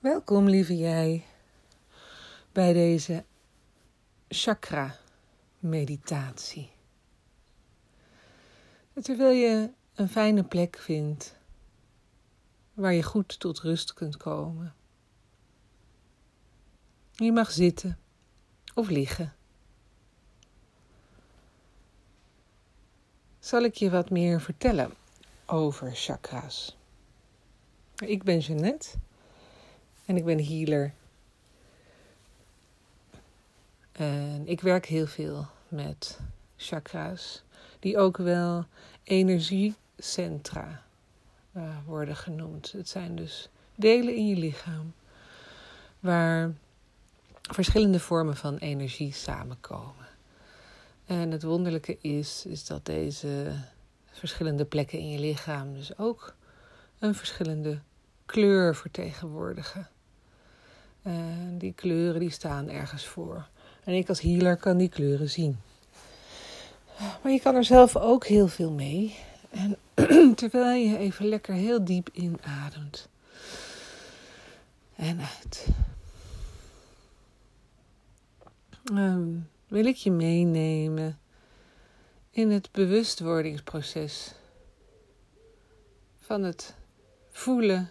Welkom, lieve jij, bij deze chakra-meditatie. Terwijl je een fijne plek vindt waar je goed tot rust kunt komen. Je mag zitten of liggen. Zal ik je wat meer vertellen over chakra's? Ik ben Jeannette en ik ben healer. En ik werk heel veel met chakra's, die ook wel energiecentra uh, worden genoemd. Het zijn dus delen in je lichaam waar verschillende vormen van energie samenkomen. En het wonderlijke is, is dat deze verschillende plekken in je lichaam dus ook een verschillende kleur vertegenwoordigen. En die kleuren die staan ergens voor. En ik als healer kan die kleuren zien. Maar je kan er zelf ook heel veel mee. En terwijl je even lekker heel diep inademt. En uit. Um, wil ik je meenemen in het bewustwordingsproces van het voelen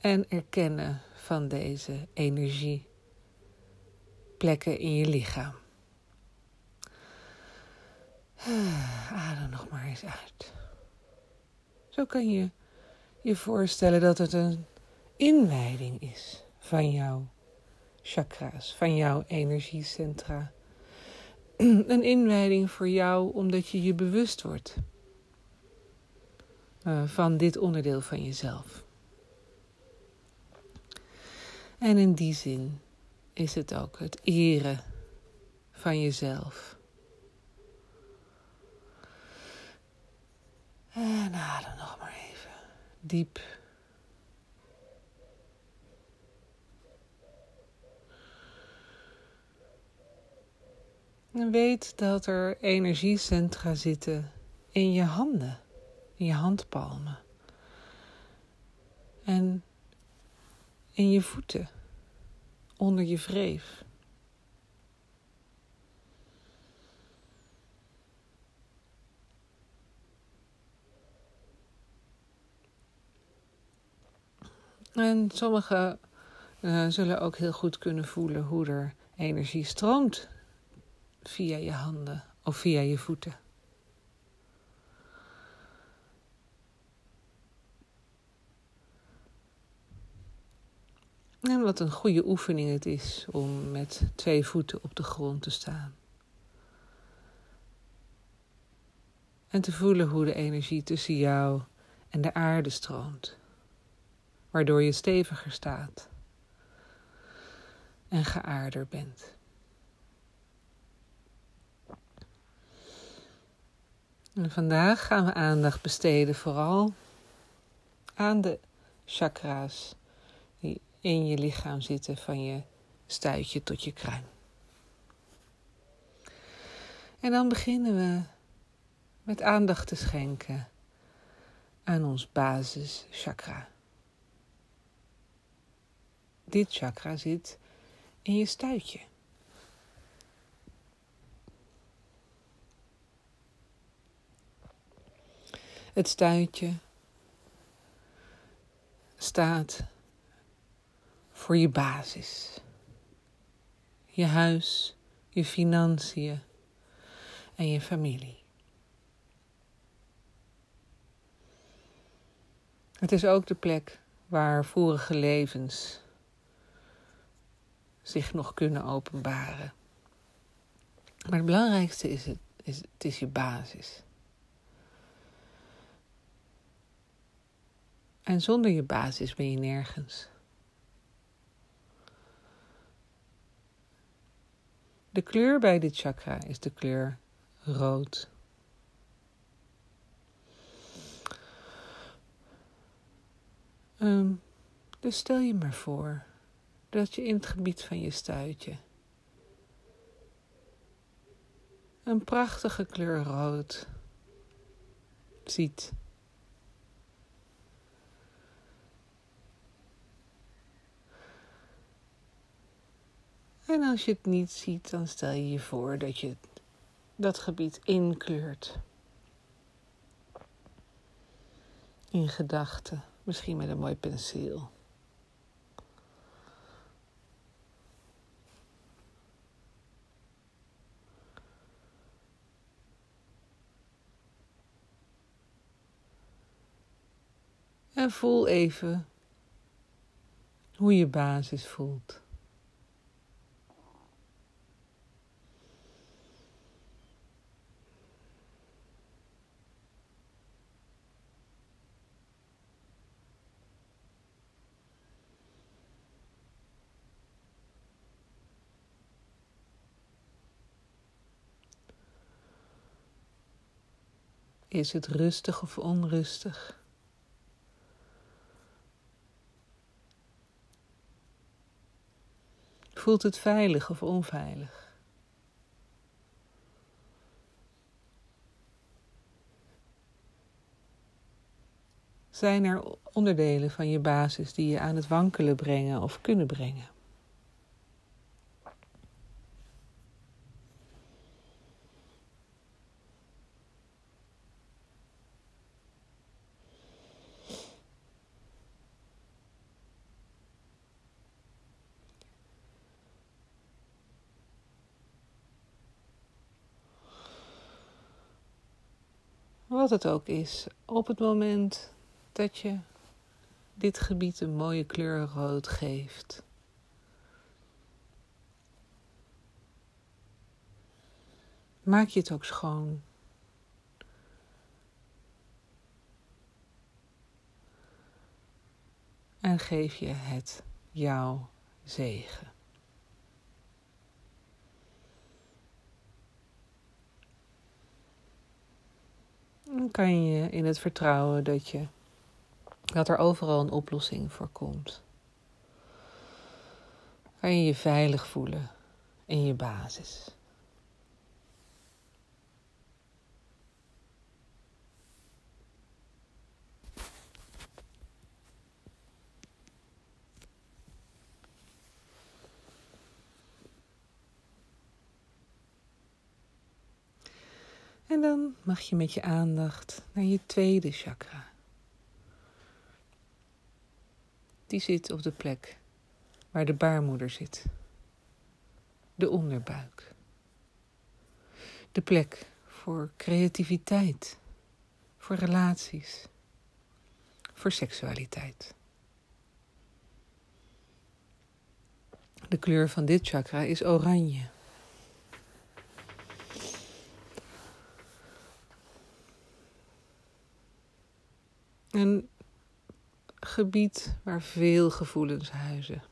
en erkennen van deze energieplekken in je lichaam. Adem nog maar eens uit. Zo kan je je voorstellen dat het een inwijding is van jouw chakra's, van jouw energiecentra. Een inwijding voor jou omdat je je bewust wordt uh, van dit onderdeel van jezelf. En in die zin is het ook het eren van jezelf. En adem nog maar even diep. En weet dat er energiecentra zitten in je handen, in je handpalmen. En in je voeten, onder je wreef. En sommigen uh, zullen ook heel goed kunnen voelen hoe er energie stroomt via je handen of via je voeten. En wat een goede oefening het is om met twee voeten op de grond te staan. En te voelen hoe de energie tussen jou en de aarde stroomt, waardoor je steviger staat en geaarder bent. En vandaag gaan we aandacht besteden vooral aan de chakra's in je lichaam zitten, van je stuitje tot je kruin. En dan beginnen we met aandacht te schenken aan ons basischakra. Dit chakra zit in je stuitje. Het stuitje staat voor je basis. Je huis, je financiën en je familie. Het is ook de plek waar vorige levens zich nog kunnen openbaren. Maar het belangrijkste is het, is, het is je basis. En zonder je basis ben je nergens. De kleur bij dit chakra is de kleur rood. Um, dus stel je maar voor dat je in het gebied van je stuitje een prachtige kleur rood ziet. En als je het niet ziet, dan stel je je voor dat je dat gebied inkleurt. In gedachten, misschien met een mooi penseel. En voel even hoe je basis voelt. Is het rustig of onrustig? Voelt het veilig of onveilig? Zijn er onderdelen van je basis die je aan het wankelen brengen of kunnen brengen? Wat het ook is, op het moment dat je dit gebied een mooie kleur rood geeft. Maak je het ook schoon. En geef je het jouw zegen. Dan kan je in het vertrouwen dat, je, dat er overal een oplossing voor komt. Kan je je veilig voelen in je basis. En dan mag je met je aandacht naar je tweede chakra. Die zit op de plek waar de baarmoeder zit. De onderbuik. De plek voor creativiteit, voor relaties, voor seksualiteit. De kleur van dit chakra is oranje. Een gebied waar veel gevoelens huizen.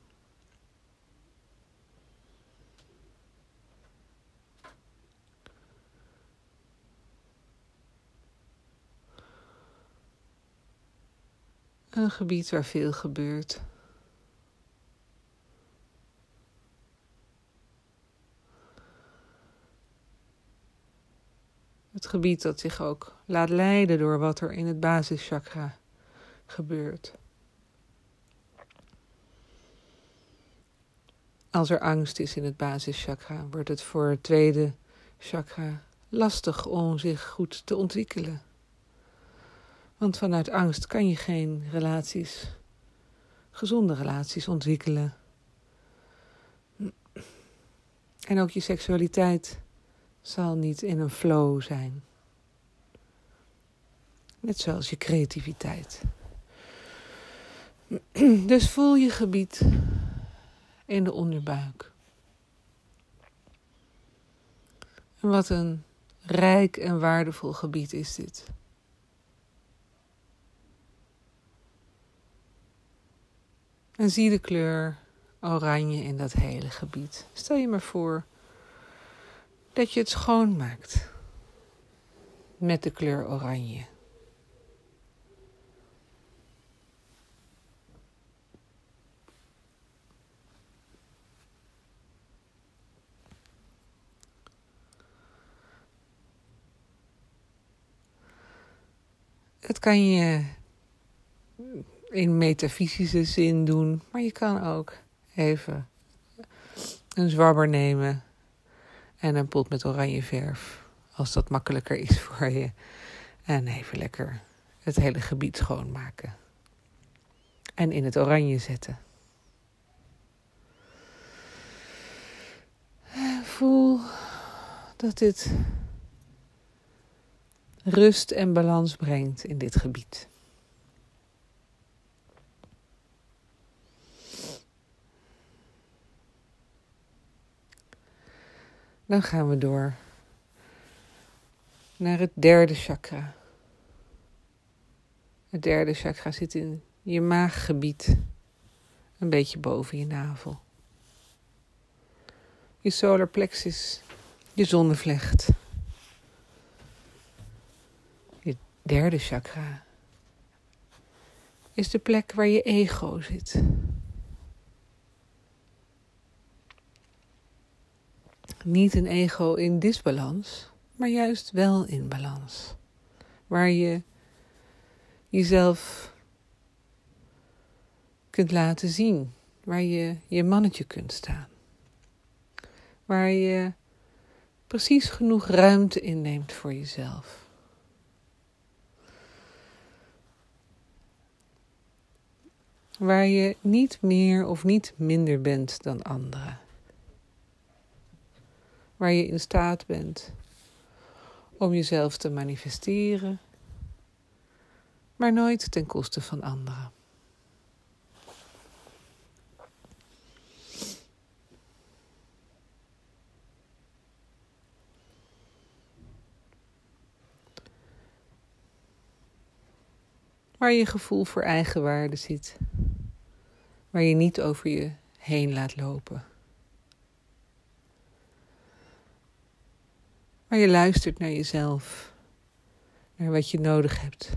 Een gebied waar veel gebeurt. Het gebied dat zich ook laat leiden door wat er in het basischakra gebeurt. Als er angst is in het basischakra, wordt het voor het tweede chakra lastig om zich goed te ontwikkelen. Want vanuit angst kan je geen relaties, gezonde relaties ontwikkelen. En ook je seksualiteit zal niet in een flow zijn. Net zoals je creativiteit. Dus voel je gebied in de onderbuik. En wat een rijk en waardevol gebied is dit. En zie de kleur oranje in dat hele gebied. Stel je maar voor dat je het schoonmaakt met de kleur oranje. Het kan je in metafysische zin doen, maar je kan ook even een zwabber nemen en een pot met oranje verf. Als dat makkelijker is voor je. En even lekker het hele gebied schoonmaken. En in het oranje zetten. Voel dat dit rust en balans brengt in dit gebied. Dan gaan we door naar het derde chakra. Het derde chakra zit in je maaggebied, een beetje boven je navel. Je solar plexus, je zonnevlecht. Je derde chakra is de plek waar je ego zit. Niet een ego in disbalans, maar juist wel in balans. Waar je jezelf kunt laten zien, waar je je mannetje kunt staan. Waar je precies genoeg ruimte inneemt voor jezelf. Waar je niet meer of niet minder bent dan anderen waar je in staat bent om jezelf te manifesteren, maar nooit ten koste van anderen. Waar je gevoel voor eigenwaarde zit, waar je niet over je heen laat lopen. Maar je luistert naar jezelf, naar wat je nodig hebt.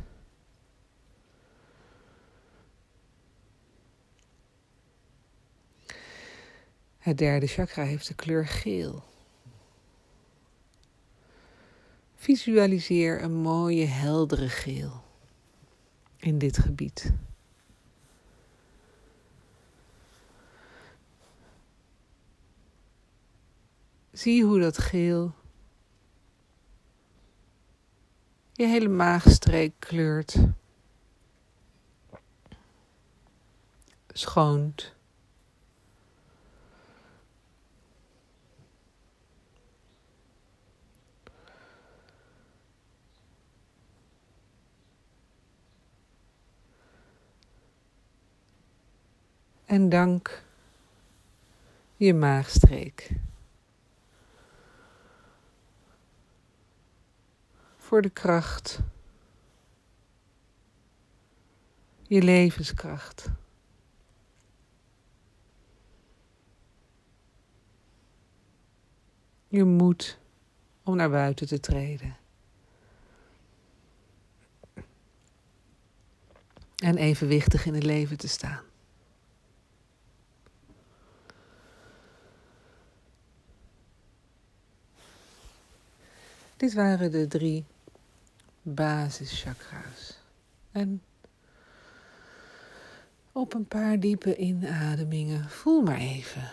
Het derde chakra heeft de kleur geel. Visualiseer een mooie, heldere geel in dit gebied. Zie hoe dat geel je hele maagstreek kleurt. Schoont. En dank je maagstreek. Voor de kracht. Je levenskracht. Je moed om naar buiten te treden. En evenwichtig in het leven te staan. Dit waren de drie basischakra's. En op een paar diepe inademingen voel maar even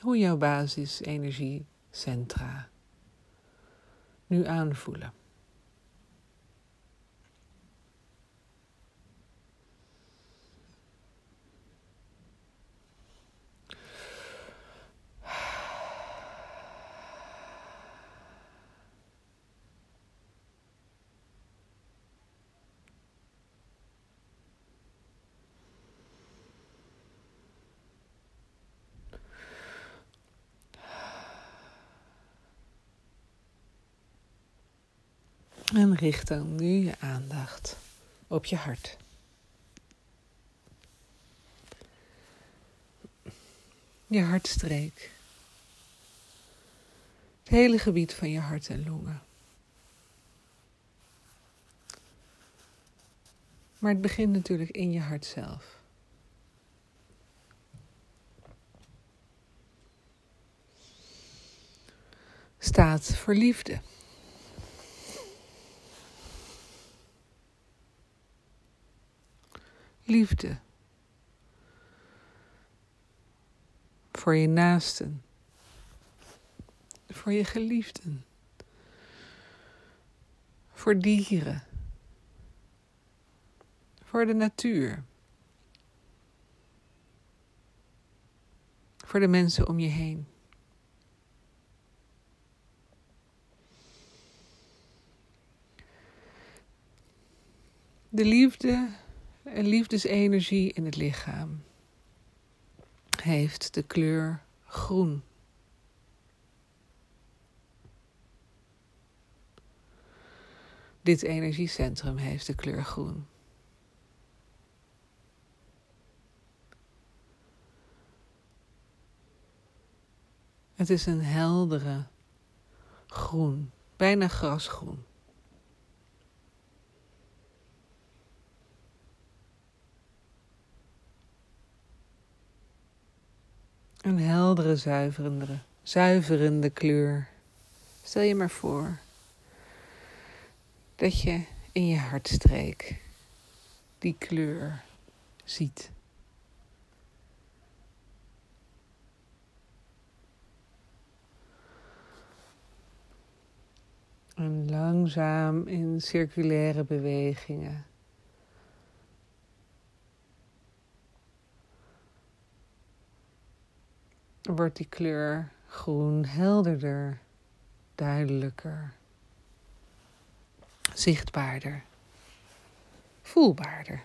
hoe jouw basisenergiecentra nu aanvoelen. En richt dan nu je aandacht op je hart. Je hartstreek. Het hele gebied van je hart en longen. Maar het begint natuurlijk in je hart zelf. Staat voor liefde. Liefde. voor je naasten, voor je geliefden, voor dieren, voor de natuur, voor de mensen om je heen. De liefde en liefdesenergie in het lichaam heeft de kleur groen. Dit energiecentrum heeft de kleur groen. Het is een heldere groen, bijna grasgroen. Een heldere, zuiverende, zuiverende kleur. Stel je maar voor dat je in je hartstreek die kleur ziet. En langzaam in circulaire bewegingen wordt die kleur groen helderder, duidelijker, zichtbaarder, voelbaarder.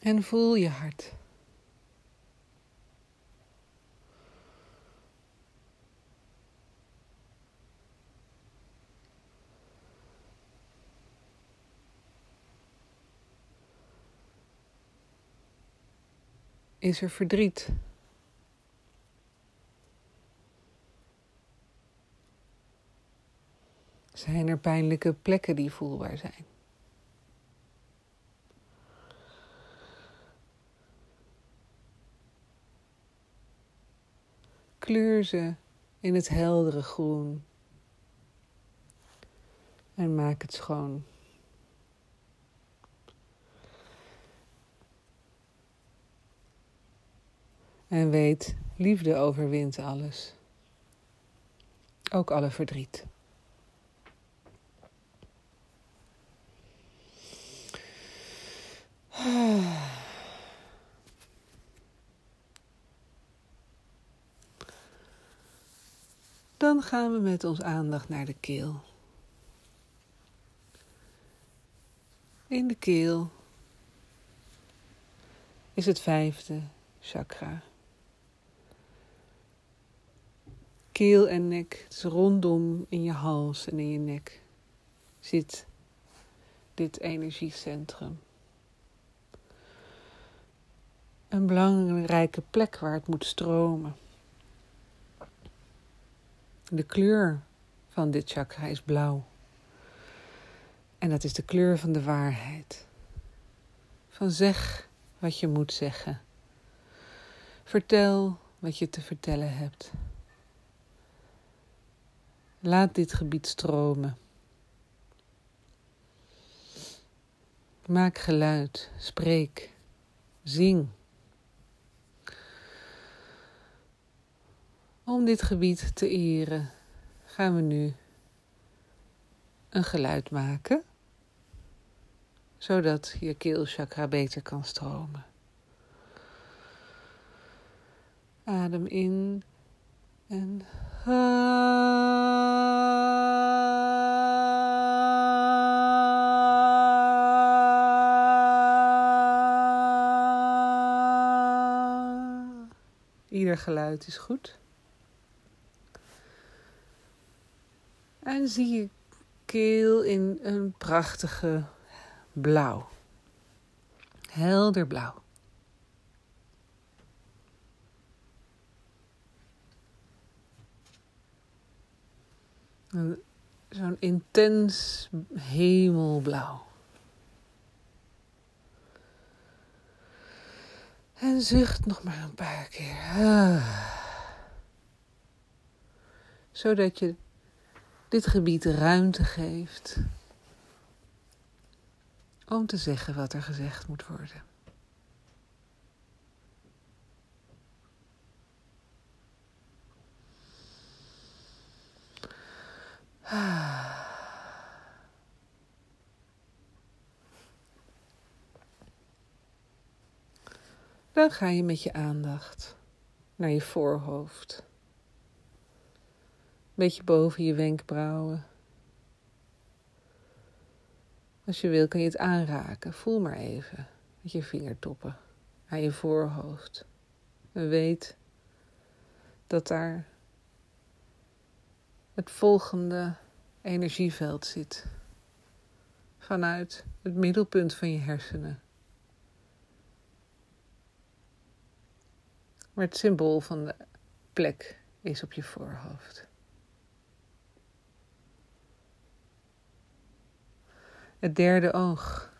En voel je hart. Is er verdriet? Zijn er pijnlijke plekken die voelbaar zijn? Kleur ze in het heldere groen en maak het schoon. En weet, liefde overwint alles. Ook alle verdriet. Dan gaan we met ons aandacht naar de keel. In de keel is het vijfde chakra. Keel en nek, dus rondom in je hals en in je nek, zit dit energiecentrum. Een belangrijke plek waar het moet stromen. De kleur van dit chakra is blauw. En dat is de kleur van de waarheid. Van zeg wat je moet zeggen. Vertel wat je te vertellen hebt. Laat dit gebied stromen. Maak geluid, spreek, zing. Om dit gebied te eren gaan we nu een geluid maken, zodat je keelchakra beter kan stromen. Adem in en Ieder geluid is goed. En zie je keel in een prachtige blauw. Helder blauw. Zo'n intens hemelblauw. En zucht nog maar een paar keer. Ah. zodat je dit gebied ruimte geeft om te zeggen wat er gezegd moet worden. Dan ga je met je aandacht naar je voorhoofd. Een beetje boven je wenkbrauwen. Als je wil kun je het aanraken. Voel maar even met je vingertoppen aan je voorhoofd. En weet dat daar het volgende energieveld zit. Vanuit het middelpunt van je hersenen. Maar het symbool van de plek is op je voorhoofd. Het derde oog.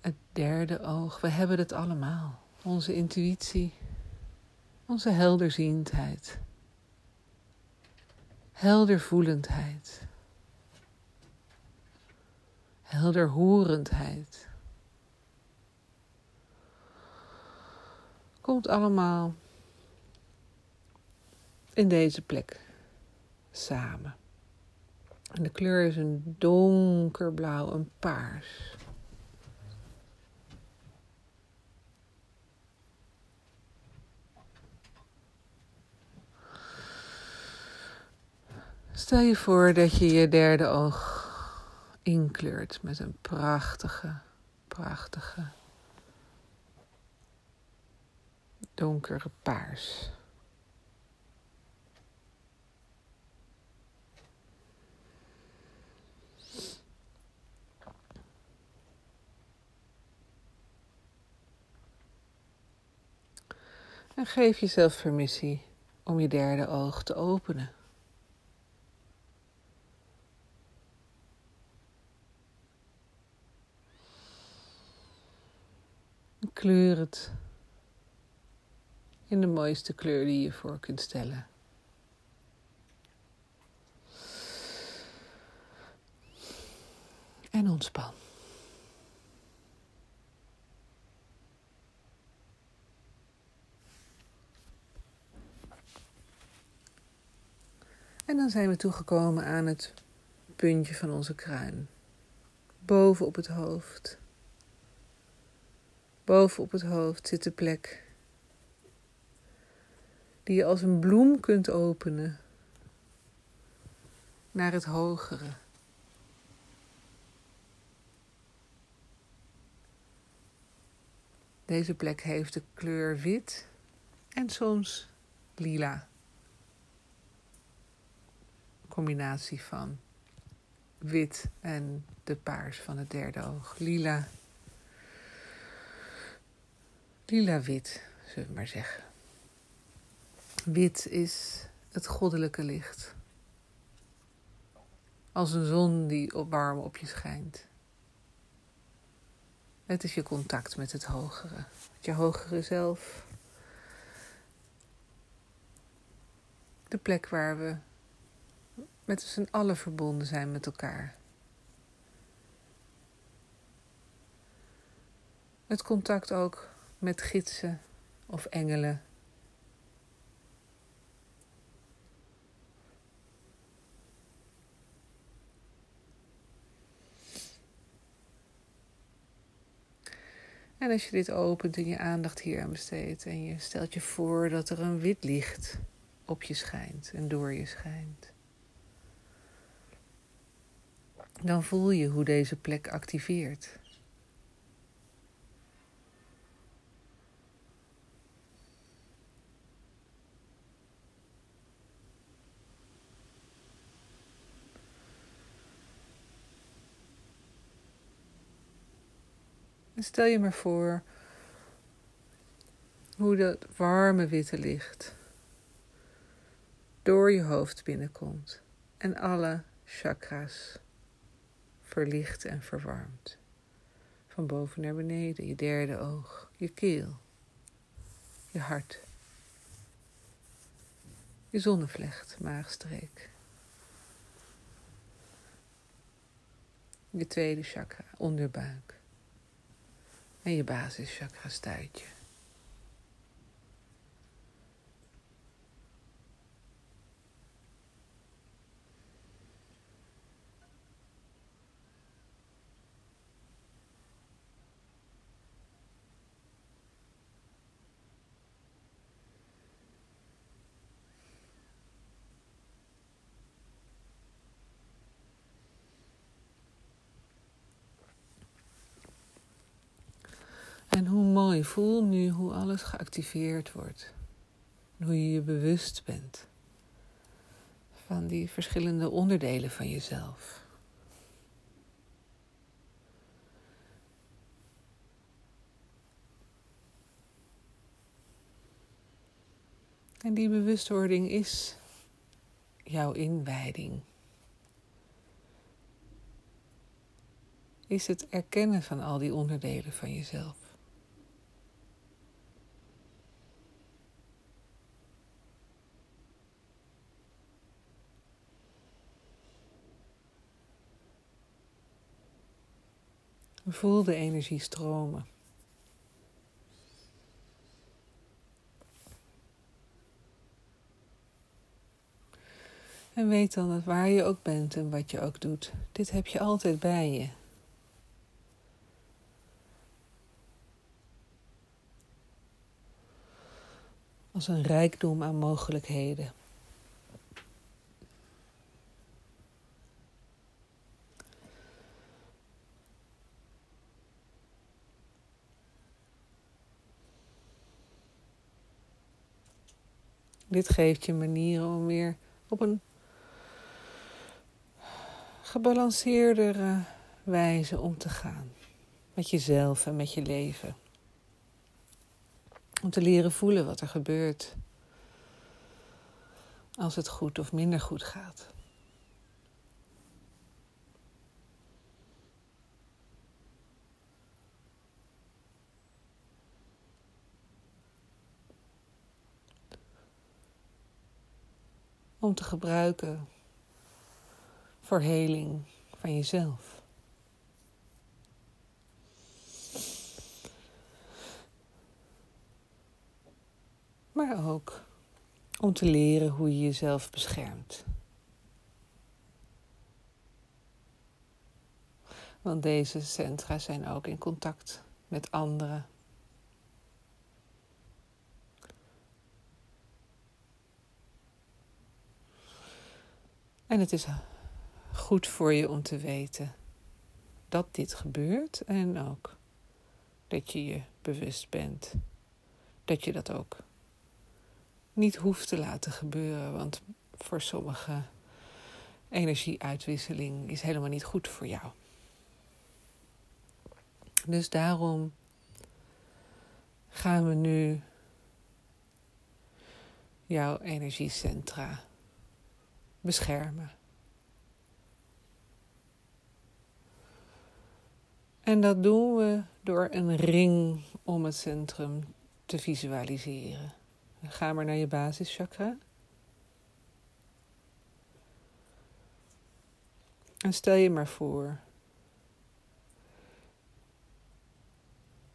Het derde oog. We hebben het allemaal. Onze intuïtie. Onze helderziendheid. Heldervoelendheid. Helderhorendheid. Komt allemaal in deze plek samen. En de kleur is een donkerblauw, een paars. Stel je voor dat je je derde oog inkleurt met een prachtige, prachtige donkere paars. En geef jezelf permissie om je derde oog te openen. Kleur het in de mooiste kleur die je voor kunt stellen. En ontspan. En dan zijn we toegekomen aan het puntje van onze kruin. Boven op het hoofd. Boven op het hoofd zit de plek die je als een bloem kunt openen naar het hogere. Deze plek heeft de kleur wit en soms lila combinatie van wit en de paars van het derde oog. Lila. Lila-wit, zullen we maar zeggen. Wit is het goddelijke licht. Als een zon die op warm op je schijnt. Het is je contact met het hogere, met je hogere zelf. De plek waar we met z'n allen verbonden zijn met elkaar. Het contact ook met gidsen of engelen. En als je dit opent en je aandacht hier aan besteedt en je stelt je voor dat er een wit licht op je schijnt en door je schijnt. dan voel je hoe deze plek activeert. En stel je maar voor hoe dat warme witte licht door je hoofd binnenkomt en alle chakras verlicht en verwarmt. Van boven naar beneden, je derde oog, je keel, je hart, je zonnevlecht, maagstreek. Je tweede chakra, onderbuik. En je basischakra, stuitje. En hoe mooi, voel nu hoe alles geactiveerd wordt. Hoe je je bewust bent van die verschillende onderdelen van jezelf. En die bewustwording is jouw inwijding. Is het erkennen van al die onderdelen van jezelf. Voel de energie stromen. En weet dan dat waar je ook bent en wat je ook doet, dit heb je altijd bij je. Als een rijkdom aan mogelijkheden. Dit geeft je manieren om weer op een gebalanceerdere wijze om te gaan. Met jezelf en met je leven. Om te leren voelen wat er gebeurt. Als het goed of minder goed gaat. Om te gebruiken voor heling van jezelf. Maar ook om te leren hoe je jezelf beschermt. Want deze centra zijn ook in contact met anderen En het is goed voor je om te weten dat dit gebeurt en ook dat je je bewust bent dat je dat ook niet hoeft te laten gebeuren, want voor sommige energieuitwisseling is helemaal niet goed voor jou. Dus daarom gaan we nu jouw energiecentra beschermen. En dat doen we door een ring om het centrum te visualiseren. Ga maar naar je basischakra. En stel je maar voor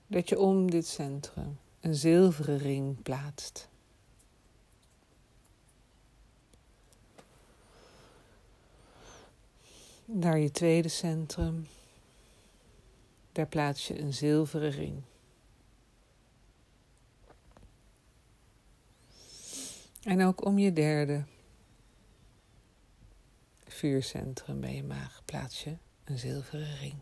dat je om dit centrum een zilveren ring plaatst. Naar je tweede centrum. Daar plaats je een zilveren ring. En ook om je derde vuurcentrum bij je maag plaats je een zilveren ring.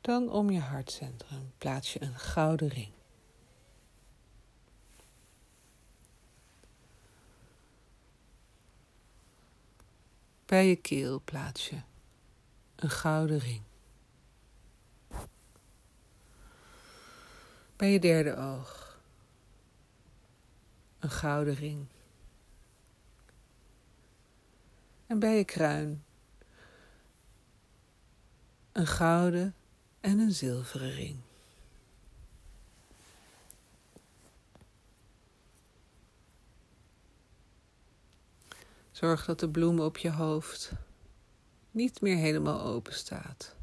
Dan om je hartcentrum plaats je een gouden ring. Bij je keel plaats je een gouden ring. Bij je derde oog een gouden ring. En bij je kruin een gouden en een zilveren ring. Zorg dat de bloem op je hoofd niet meer helemaal open staat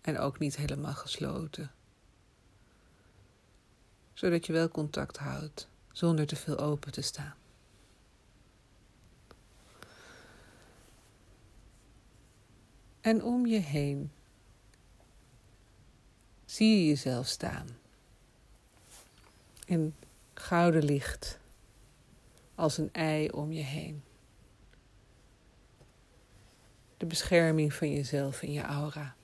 en ook niet helemaal gesloten. Zodat je wel contact houdt zonder te veel open te staan. En om je heen zie je jezelf staan. In gouden licht, als een ei om je heen. De bescherming van jezelf en je aura.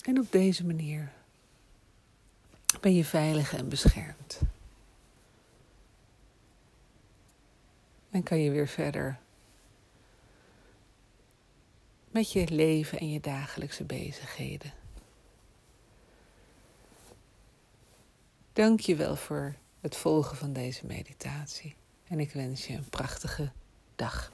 En op deze manier ben je veilig en beschermd. En kan je weer verder met je leven en je dagelijkse bezigheden. Dank je wel voor het volgen van deze meditatie. En ik wens je een prachtige dag.